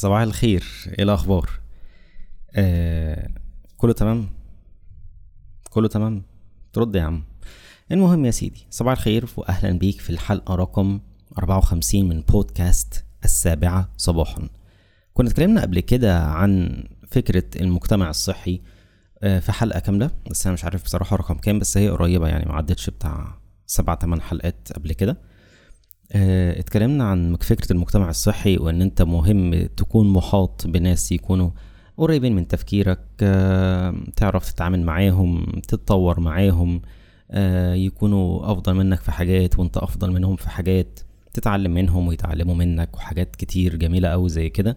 صباح الخير إيه الأخبار؟ آه كله تمام؟ كله تمام؟ ترد يا عم. المهم يا سيدي صباح الخير واهلا بيك في الحلقة رقم 54 من بودكاست السابعة صباحا. كنا اتكلمنا قبل كده عن فكرة المجتمع الصحي آه، في حلقة كاملة بس أنا مش عارف بصراحة رقم كام بس هي قريبة يعني ما عدتش بتاع سبع تمن حلقات قبل كده. اتكلمنا عن فكرة المجتمع الصحي وإن أنت مهم تكون محاط بناس يكونوا قريبين من تفكيرك آه، تعرف تتعامل معاهم تتطور معاهم آه، يكونوا أفضل منك في حاجات وأنت أفضل منهم في حاجات تتعلم منهم ويتعلموا منك وحاجات كتير جميلة أوي زي كده.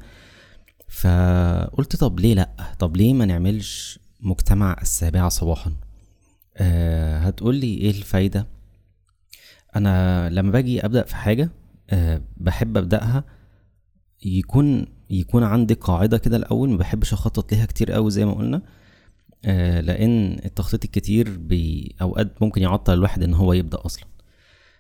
فقلت طب ليه لأ؟ طب ليه ما نعملش مجتمع السابعة صباحا؟ هتقولي إيه الفايدة؟ أنا لما باجي أبدأ في حاجة أه بحب أبدأها. يكون يكون عندي قاعدة كده الأول ما بحبش أخطط ليها كتير قوي زي ما قلنا. أه لأن التخطيط الكتير بي أوقات ممكن يعطل الواحد إن هو يبدأ أصلا.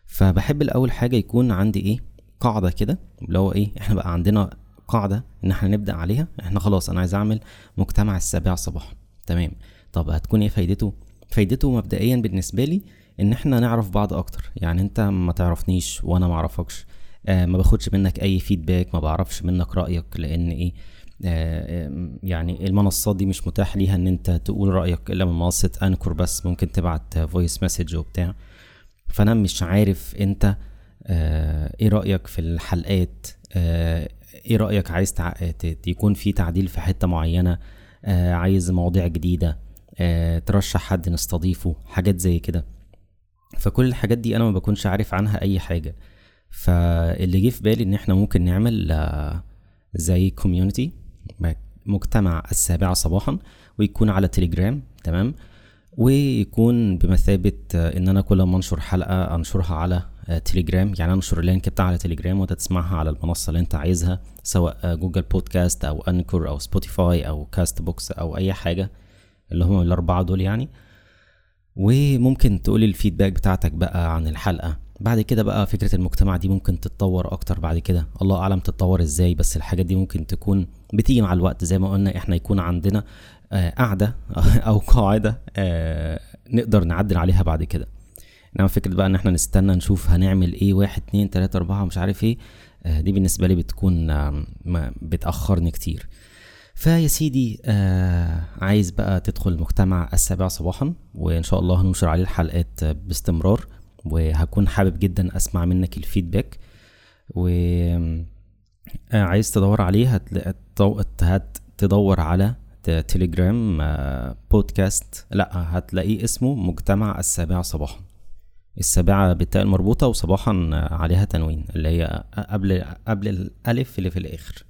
فبحب الأول حاجة يكون عندي إيه قاعدة كده اللي هو إيه إحنا بقى عندنا قاعدة إن إحنا نبدأ عليها. إحنا خلاص أنا عايز أعمل مجتمع السابع صباحا. تمام. طب هتكون إيه فايدته؟ فايدته مبدئيا بالنسبة لي إن إحنا نعرف بعض أكتر. يعني أنت ما تعرفنيش وأنا ما أعرفكش. آه ما باخدش منك أي feedback ما بعرفش منك رأيك لأن إيه؟ آه يعني المنصات دي مش متاح ليها إن أنت تقول رأيك إلا من منصة Anchor بس ممكن تبعت voice message وبتاع. فأنا مش عارف أنت آه إيه رأيك في الحلقات؟ آه إيه رأيك عايز تع... يكون في تعديل في حتة معينة؟ آه عايز مواضيع جديدة؟ آه ترشح حد نستضيفه؟ حاجات زي كده. فكل الحاجات دي أنا ما بكونش عارف عنها أي حاجة. فاللي جه في بالي إن إحنا ممكن نعمل آه، زي كوميونتي مجتمع السابعة صباحا ويكون على تليجرام تمام؟ ويكون بمثابة آه، إن أنا كل ما أنشر حلقة أنشرها على آه، تليجرام يعني أنشر ال link بتاعها على تليجرام وأنت تسمعها على المنصة اللي أنت عايزها سواء Google Podcast أو Anchor أو Spotify أو Castbox أو أي حاجة اللي هم الأربعة دول يعني. وممكن تقولي ال feedback بتاعتك بقى عن الحلقة. بعد كده بقى فكرة المجتمع دي ممكن تتطور أكتر بعد كده. الله أعلم تتطور إزاي بس الحاجات دي ممكن تكون بتيجي مع الوقت. زي ما قلنا إحنا يكون عندنا آه، قاعدة أو قاعدة آه، نقدر نعدل عليها بعد كده. إنما فكرة بقى إن إحنا نستنى نشوف هنعمل إيه واحد اتنين تلاتة أربعة مش عارف إيه آه، دي بالنسبة لي بتكون بتأخرني كتير. فيا سيدي آه عايز بقى تدخل المجتمع السابع صباحا وإن شاء الله هننشر عليه الحلقات باستمرار وهكون حابب جدا أسمع منك الفيدباك. و آه عايز تدور عليه هت... تدور على تليجرام آه بودكاست لأ هتلاقيه اسمه مجتمع السابعة صباحا. السابعة بالتاء المربوطة وصباحا عليها تنوين اللي هي قبل قبل الألف اللي في الآخر.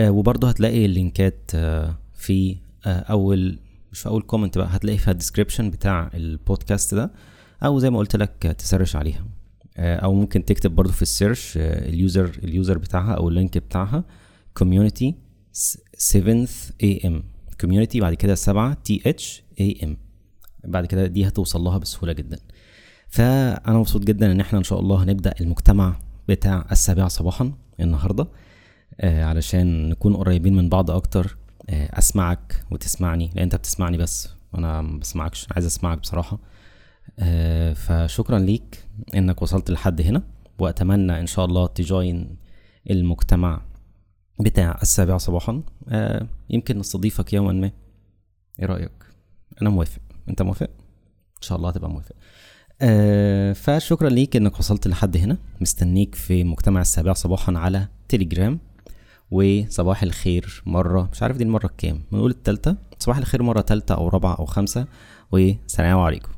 وبرضه هتلاقي اللينكات آه في آه أول مش في أول comment بقى هتلاقي فيها ال description بتاع البودكاست ده أو زي ما قلت لك تسرش عليها. آه أو ممكن تكتب برضه في ال search آه ال user ال user بتاعها أو ال link بتاعها community 7th am community بعد كده 7 th am بعد كده دي هتوصل لها بسهولة جدا. فأنا مبسوط جدا إن إحنا إن شاء الله هنبدأ المجتمع بتاع السابعة صباحا النهارده. آه علشان نكون قريبين من بعض أكتر آه أسمعك وتسمعني لأن أنت بتسمعني بس وأنا ما بسمعكش عايز أسمعك بصراحة. آه فشكرا ليك إنك وصلت لحد هنا وأتمنى إن شاء الله تجوين المجتمع بتاع السابعة صباحا. آه يمكن نستضيفك يوما ما. إيه رأيك؟ أنا موافق. أنت موافق؟ إن شاء الله هتبقى موافق. آه فشكرا ليك إنك وصلت لحد هنا. مستنيك في مجتمع السابعة صباحا على تليجرام وصباح الخير مرة. مش عارف دي المرة الكام بنقول التالتة. صباح الخير مرة تالتة أو رابعة أو خمسة. والسلام عليكم.